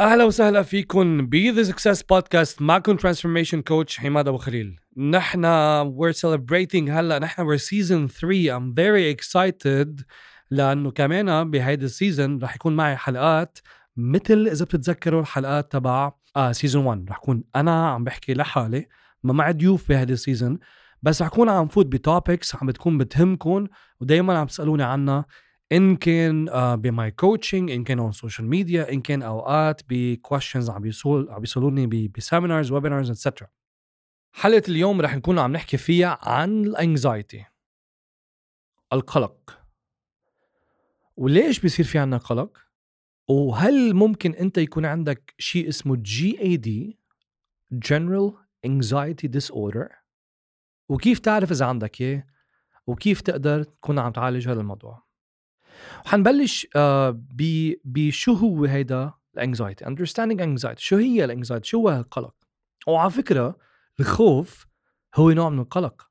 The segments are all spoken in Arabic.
أهلا وسهلا فيكم ب the success podcast معكم transformation coach حماد أبو خليل. نحن we're celebrating هلا نحن we're season 3 I'm very excited لأنه كمان بهيدي ال season رح يكون معي حلقات مثل إذا بتتذكروا الحلقات تبع season 1 رح كون أنا عم بحكي لحالي ما معي ضيوف بهيدي ال season بس رح كون عم فوت ب topics عم بتكون بتهمكم ودائما عم تسألوني عنها. إن كان uh, ب my coaching إن كان on social media إن كان أوقات ب questions عم بيسول عم بيسالوني ب seminars webinars etcetera حلقة اليوم رح نكون عم نحكي فيها عن ال anxiety القلق. وليش بيصير في عنا قلق؟ وهل ممكن أنت يكون عندك شيء اسمه GAD General Anxiety Disorder وكيف تعرف إذا عندك إياه؟ وكيف تقدر تكون عم تعالج هذا الموضوع؟ حنبلش آه، بشو هو هيدا ال anxiety understanding anxiety. شو هي ال anxiety شو هو القلق وعلى فكرة الخوف هو نوع من القلق.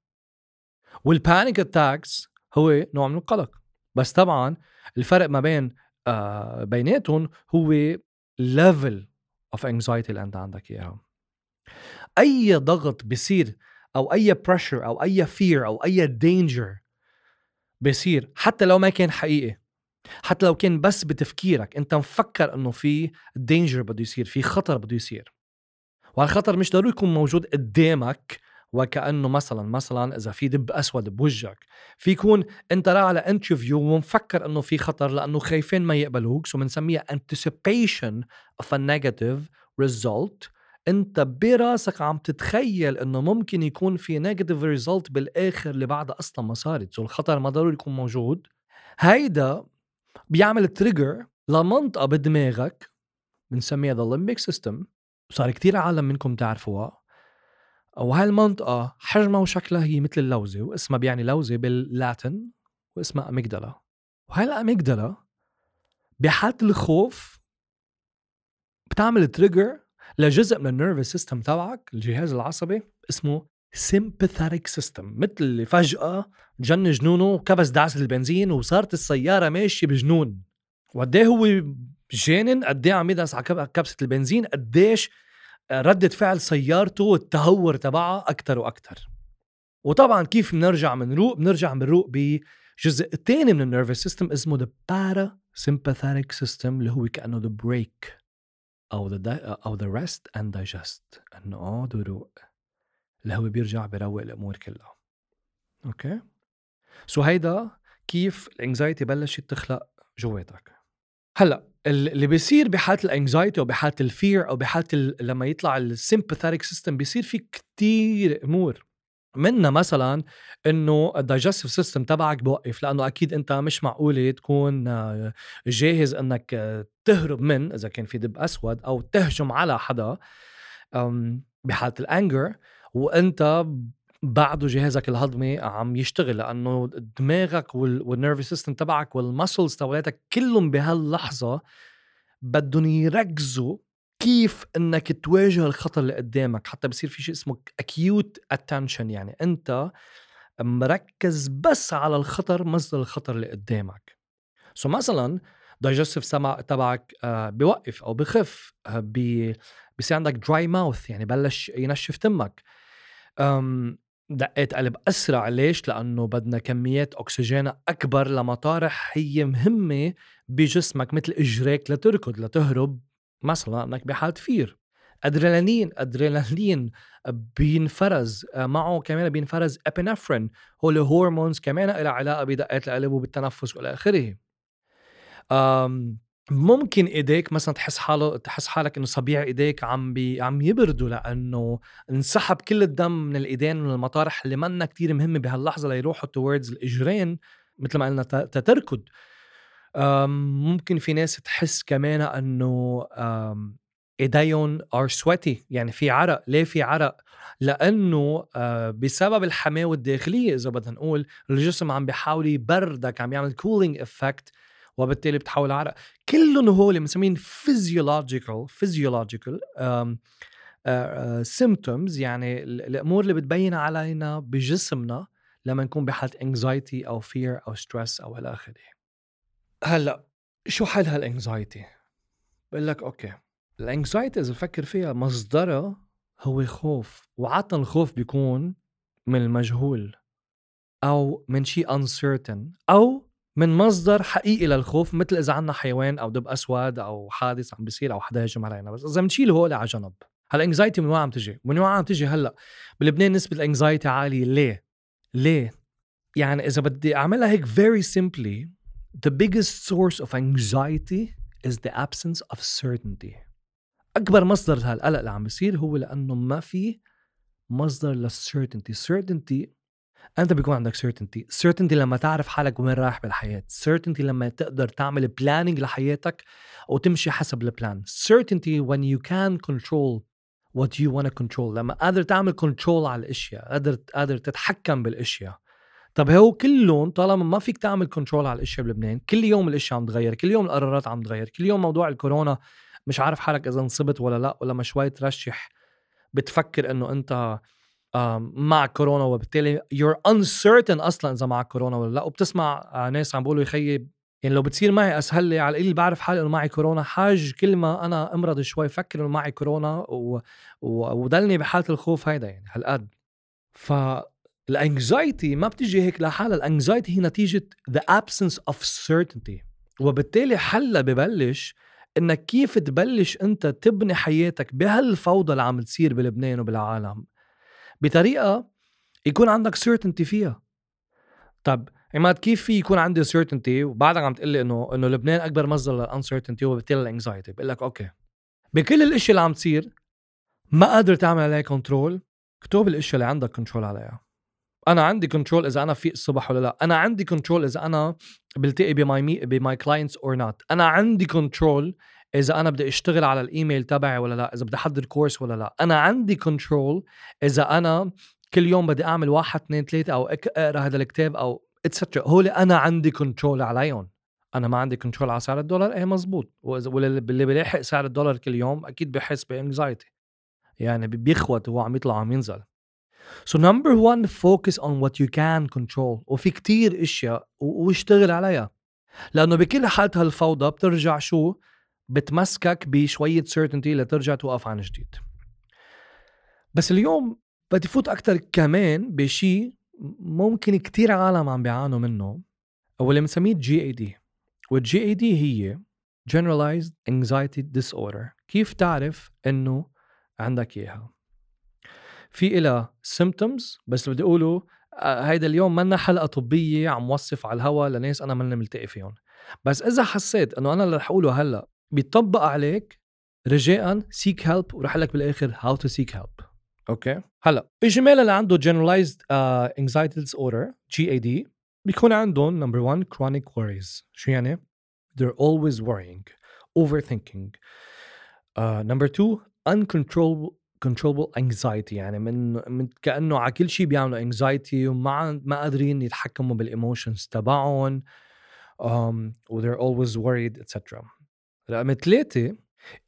وال panic attacks هو نوع من القلق. بس طبعا الفرق ما بين آه بيناتهم هو level of anxiety اللي أنت عندك إياها. أي ضغط بصير أو أي pressure أو أي fear أو أي danger بصير حتى لو ما كان حقيقي حتى لو كان بس بتفكيرك انت مفكر انه في danger بده يصير في خطر بده يصير. وهالخطر مش ضروري يكون موجود قدامك وكأنه مثلا مثلا إذا في دب أسود بوجهك في يكون أنت رايح على interview ومفكر إنه في خطر لأنه خايفين ما يقبلوك so بنسميها anticipation of a negative result. انت براسك عم تتخيل انه ممكن يكون في negative result بالآخر اللي بعدها أصلا ما صارت so الخطر ما ضروري يكون موجود. هيدا بيعمل trigger لمنطقة بدماغك بنسميها the limbic system صار كتير عالم منكم تعرفوها. وهالمنطقة حجمها وشكلها هي مثل اللوزة واسمها بيعني لوزة بال Latin واسمها amygdala وهال amygdala بحالة الخوف بتعمل trigger لجزء من ال nervous system تبعك الجهاز العصبي اسمه sympathetic system مثل اللي فجأة جن جنونه وكبس دعسة البنزين وصارت السيارة ماشية بجنون. وقد هو جانن قد عم يدعس على كبسة البنزين؟ قديش ردة فعل سيارته والتهور تبعها أكتر وأكتر. وطبعا كيف بنرجع بنروق بنرجع بنروق بجزء تاني من ال nervous system اسمه the parasympathetic system اللي هو كأنه the brake أو the, أو the rest and digest. إنه اقعد وروق اللي هو بيرجع بيروق الأمور كلها. okay؟ so هيدا كيف ال anxiety بلشت تخلق جواتك. هلأ اللي بيصير بحالة ال anxiety أو بحالة ال fear أو بحالة لما يطلع ال sympathetic system بيصير في كتير أمور. منها مثلا إنه ال digestive system تبعك بوقف لأنه أكيد أنت مش معقولة تكون آه، جاهز إنك آه، تهرب من إذا كان في دب أسود أو تهجم على حدا بحالة ال anger وأنت بعده جهازك الهضمي عم يشتغل لأنه دماغك وال nervous system تبعك وال muscles تبعتك كلهم بهاللحظة بدهم يركزوا كيف إنك تواجه الخطر اللي قدامك. حتى بصير في شيء اسمه acute attention يعني أنت مركز بس على الخطر مصدر الخطر اللي قدامك. so so مثلا digestive تبعك آه، بوقف أو بخف آه، بصير عندك dry mouth يعني بلش ينشف تمك. دقات قلب أسرع. ليش؟ لأنه بدنا كميات أكسجين أكبر لمطارح هي مهمة بجسمك مثل إجريك لتركض لتهرب مثلا انك بحالة fear. adrenaline adrenaline بينفرز معه كمان بينفرز epinephrine هول hormones كمان لها علاقة بدقات القلب وبالتنفس وإلى آخره. ممكن إيديك مثلا تحس حاله تحس حالك إنه صبيع إيديك عم بي عم يبردوا لأنه انسحب كل الدم من الإيدين من المطارح اللي منا كتير مهمة بهاللحظة ليروحوا towards الإجرين مثل ما قلنا تتركض. ممكن في ناس تحس كمان إنه إيديهم are sweaty يعني في عرق. ليه في عرق؟ لأنه آه، بسبب الحماوة الداخلية إذا بدنا نقول الجسم عم بيحاول يبردك عم يعمل cooling effect وبالتالي بتحول عرق كلهم هول مسمين physiological physiological symptoms يعني الأمور اللي بتبين علينا بجسمنا لما نكون بحالة anxiety أو fear أو stress أو إلى آخره. هلأ شو حل هال anxiety بقول لك okay ال anxiety إذا بفكر فيها مصدرها هو خوف وعادة الخوف بيكون من المجهول أو من شيء uncertain أو من مصدر حقيقي للخوف مثل إذا عندنا حيوان أو دب أسود أو حادث عم بيصير أو حدا هجم علينا بس إذا بنشيل هول على جنب هلا ال anxiety من وين عم تجي؟ من وين عم تجي هلأ؟ بلبنان نسبة ال anxiety عالية ليه؟ ليه؟ يعني إذا بدي أعملها هيك very simply the biggest source of anxiety is the absence of certainty أكبر مصدر هالقلق اللي عم بيصير هو لأنه ما في مصدر للسيرتينتي certainty أنت بيكون عندك certainty. certainty لما تعرف حالك وين رايح بالحياة. certainty لما تقدر تعمل planning لحياتك وتمشي حسب البلان certainty when you can control what you want to control. لما قادر تعمل control على الأشياء قادر قادر تتحكم بالأشياء. طب هو كلهم طالما ما فيك تعمل control على الأشياء بلبنان كل يوم الأشياء عم تغير كل يوم القرارات عم تغير كل يوم موضوع الكورونا مش عارف حالك إذا انصبت ولا لأ ولا ما شوي ترشح بتفكر إنه أنت مع كورونا وبالتالي you're uncertain أصلا إذا معك كورونا ولا لا. وبتسمع آه، ناس عم بيقولوا يخيب يعني لو بتصير معي أسهل لي على القليل بعرف حالي إنه معي كورونا. حاج كل ما أنا أمرض شوي فكر إنه معي كورونا و... و... وضلني بحالة الخوف هيدا يعني هالقد. ف ال anxiety ما بتيجي هيك لحالها. ال anxiety هي نتيجة the absence of certainty. وبالتالي حلها ببلش إنك كيف تبلش أنت تبني حياتك بهالفوضى اللي عم تصير بلبنان وبالعالم. بطريقة يكون عندك certainty فيها. طب عماد كيف في يكون عندي certainty وبعدك عم تقول لي إنه إنه لبنان أكبر مصدر لل uncertainty وبالتالي ال anxiety بقول لك okay. بكل الاشياء اللي عم تصير ما قادر تعمل عليها control اكتب الاشياء اللي عندك control عليها. أنا عندي control إذا أنا فيق الصبح ولا لا. أنا عندي control إذا أنا بلتقي ب my me ب my clients or not أنا عندي control إذا أنا بدي أشتغل على الإيميل تبعي ولا لا إذا بدي أحضر course ولا لا. أنا عندي control إذا أنا كل يوم بدي أعمل واحد اثنين ثلاثة أو أقرأ هذا الكتاب أو et cetera هول أنا عندي control عليهم. أنا ما عندي control على سعر الدولار إيه مزبوط. واللي بيلاحق سعر الدولار كل يوم أكيد بحس ب anxiety يعني بيخوت وهو عم يطلع عم ينزل. So number one focus on what you can control. وفي كتير إشياء واشتغل عليها. لأنه بكل حالة هالفوضى بترجع شو؟ بتمسكك بشوية certainty لترجع توقف عن جديد. بس اليوم بدي فوت أكتر كمان بشي ممكن كتير عالم عم بيعانوا منه واللي بنسميه GAD وال GAD هي generalized anxiety disorder. كيف تعرف إنه عندك إياها؟ في إلها symptoms بس بدي أقوله آه، هيدا اليوم منا حلقة طبية عم وصف على الهوا لناس أنا ماني ملتقي فيهم. بس إذا حسيت إنه أنا اللي رح أقوله هلأ بيطبق عليك رجاء seek help ورح قلك بالاخر how to seek help أوكي هلا اجمالا اللي عنده generalized uh, anxiety disorder GAD بيكون عندهم number one chronic worries شو يعني they're always worrying overthinking uh, number two uncontrollable controllable anxiety يعني من من كانه على كل شيء بيعملوا anxiety وما ما قادرين يتحكموا بالايموشنز تبعهم um, they're always worried etc رقم ثلاثة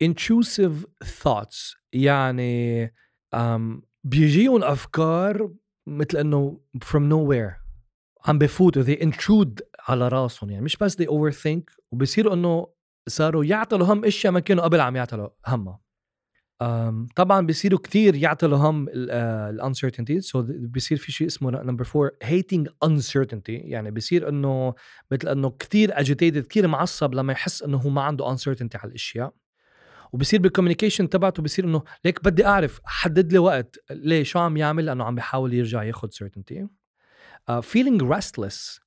intrusive thoughts يعني um, بيجيهم أفكار مثل إنه from nowhere عم بفوتوا they intrude على راسهم يعني مش بس they overthink وبصيروا إنه صاروا يعتلوا هم أشياء ما كانوا قبل عم يعتلوا همها. طبعا بيصيروا كثير يعتلوا هم ال uncertainty so so بيصير في شيء اسمه number 4 hating uncertainty. يعني بيصير إنه مثل إنه كثير agitated كثير معصب لما يحس إنه هو ما عنده uncertainty على الأشياء. وبصير بال communication تبعته بصير إنه ليك بدي أعرف حدد لي وقت ليه شو عم يعمل لأنه عم بيحاول يرجع ياخذ uh, feeling restless.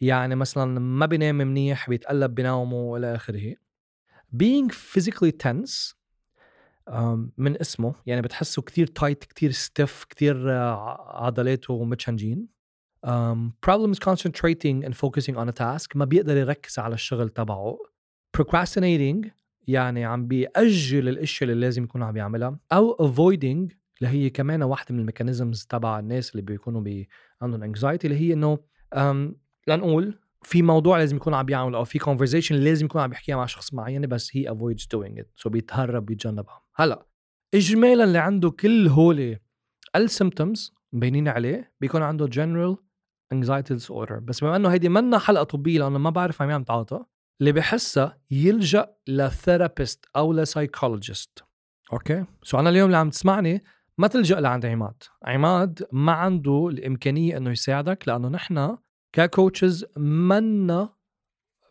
يعني مثلا ما بينام منيح بيتقلب بنومه وإلى آخره. Being physically tense من اسمه يعني بتحسه كتير tight كتير stiff كتير عضلاته متشنجين. um, problems concentrating and focusing on a task. ما بيقدر يركز على الشغل تبعه. procrastinating يعني عم بيأجل الاشياء اللي لازم يكون عم يعملها. أو avoiding اللي هي كمان واحدة من ال mechanisms تبع الناس اللي بيكونوا بي عندهم anxiety اللي هي إنه لنقول في موضوع لازم يكون عم بيعمل أو في conversation لازم يكون عم يحكيها مع شخص معين بس هي avoids doing it. so بيتهرب بيتجنبها. هلا اجمالا اللي عنده كل هولي ال symptoms مبينين عليه بيكون عنده general anxiety disorder. بس بما إنه هيدي منا حلقة طبية لأنه ما بعرف عم تعاطى اللي بحسها يلجأ ل therapist أو ل psychologist okay؟ so أنا اليوم اللي عم تسمعني ما تلجأ لعند عماد. عماد ما عنده الإمكانية إنه يساعدك لأنه نحن ك coaches منا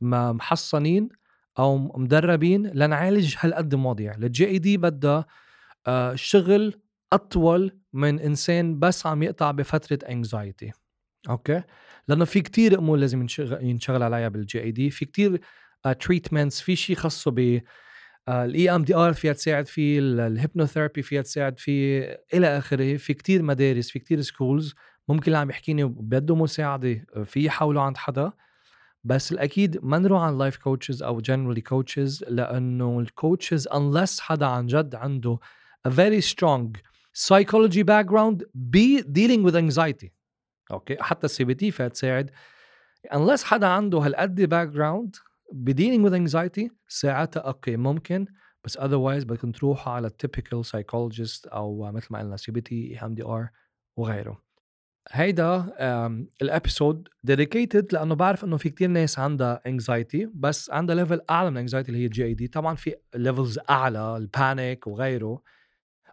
محصنين أو مدربين لنعالج هالقد مواضيع ال GAD بدها آه، شغل أطول من إنسان بس عم يقطع بفترة anxiety okay؟ لأنه في كتير أمور لازم ينشغل, عليها بال GAD في كتير treatments في شيء خاصه ب ال EMDR فيها تساعد فيه ال hypnotherapy فيها تساعد فيه إلى آخره. في كتير مدارس في كتير schools ممكن اللي عم يحكيني بده مساعدة في يحاولوا عند حدا. بس الأكيد ما نروح عن life coaches أو generally coaches لأنه ال coaches unless حدا عن جد عنده a very strong psychology background be dealing with anxiety. okay؟ حتى ال CBT فيها تساعد unless حدا عنده هالقد background dealing with ساعتها okay ممكن. بس otherwise بدكم تروحوا على typical psychologist أو مثل ما قلنا سي بي تي ام دي ار وغيره. هيدا ال episode dedicated لأنه بعرف إنه في كتير ناس عندها anxiety بس عندها level أعلى من anxiety اللي هي ال GAD طبعا في levels أعلى ال panic وغيره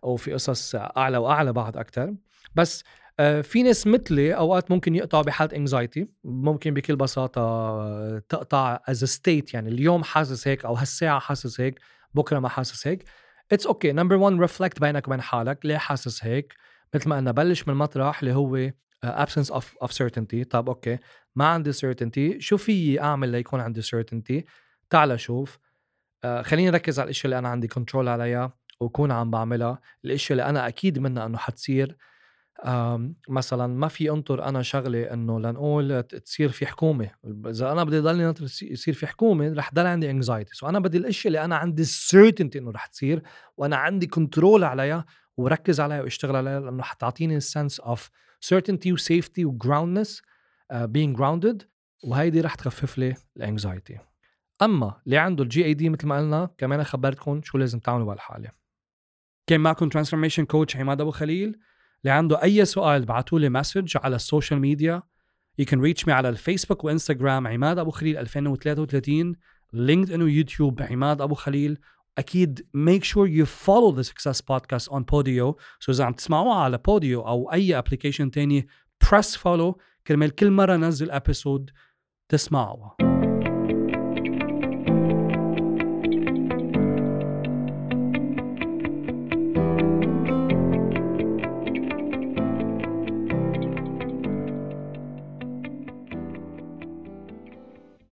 أو في قصص أعلى وأعلى بعد أكثر بس آه، في ناس مثلي أوقات ممكن يقطعوا بحالة anxiety ممكن بكل بساطة تقطع as state يعني اليوم حاسس هيك أو هالساعة حاسس هيك بكرة ما حاسس هيك. It's okay number 1 reflect بينك وبين حالك. ليه حاسس هيك؟ مثل ما قلنا بلش من المطرح اللي هو absence of of certainty. طب okay ما عندي certainty. شو في أعمل ليكون عندي certainty تعال شوف. آه خليني اركز على الاشياء اللي أنا عندي control عليها وكون عم بعملها. الاشياء اللي أنا أكيد منها إنه حتصير. مثلا ما في أنطر أنا شغلة إنه لنقول تصير في حكومة. إذا أنا بدي ضلني ناطر يصير في حكومة رح ضل عندي anxiety so أنا بدي الاشياء اللي أنا عندي certainty إنه رح تصير وأنا عندي control عليها وركز عليها واشتغل عليها لأنه حتعطيني ال sense of certainty و safety و groundedness being grounded. وهيدي رح تخفف لي ال anxiety أما اللي عنده ال GAD مثل ما قلنا كمان خبرتكم شو لازم تعملوا بهالحالة. كان معكم transformation coach عماد أبو خليل. اللي عنده أي سؤال ابعتوا لي message على ال social media You can reach me على ال Facebook و Instagram عماد أبو خليل 2033 LinkedIn و YouTube عماد أبو خليل. اكيد make sure you follow the success podcast on Podio so اذا عم تسمعوها على Podio او اي ابلكيشن تاني press follow كرمال كل مره نزل ابيسود تسمعوها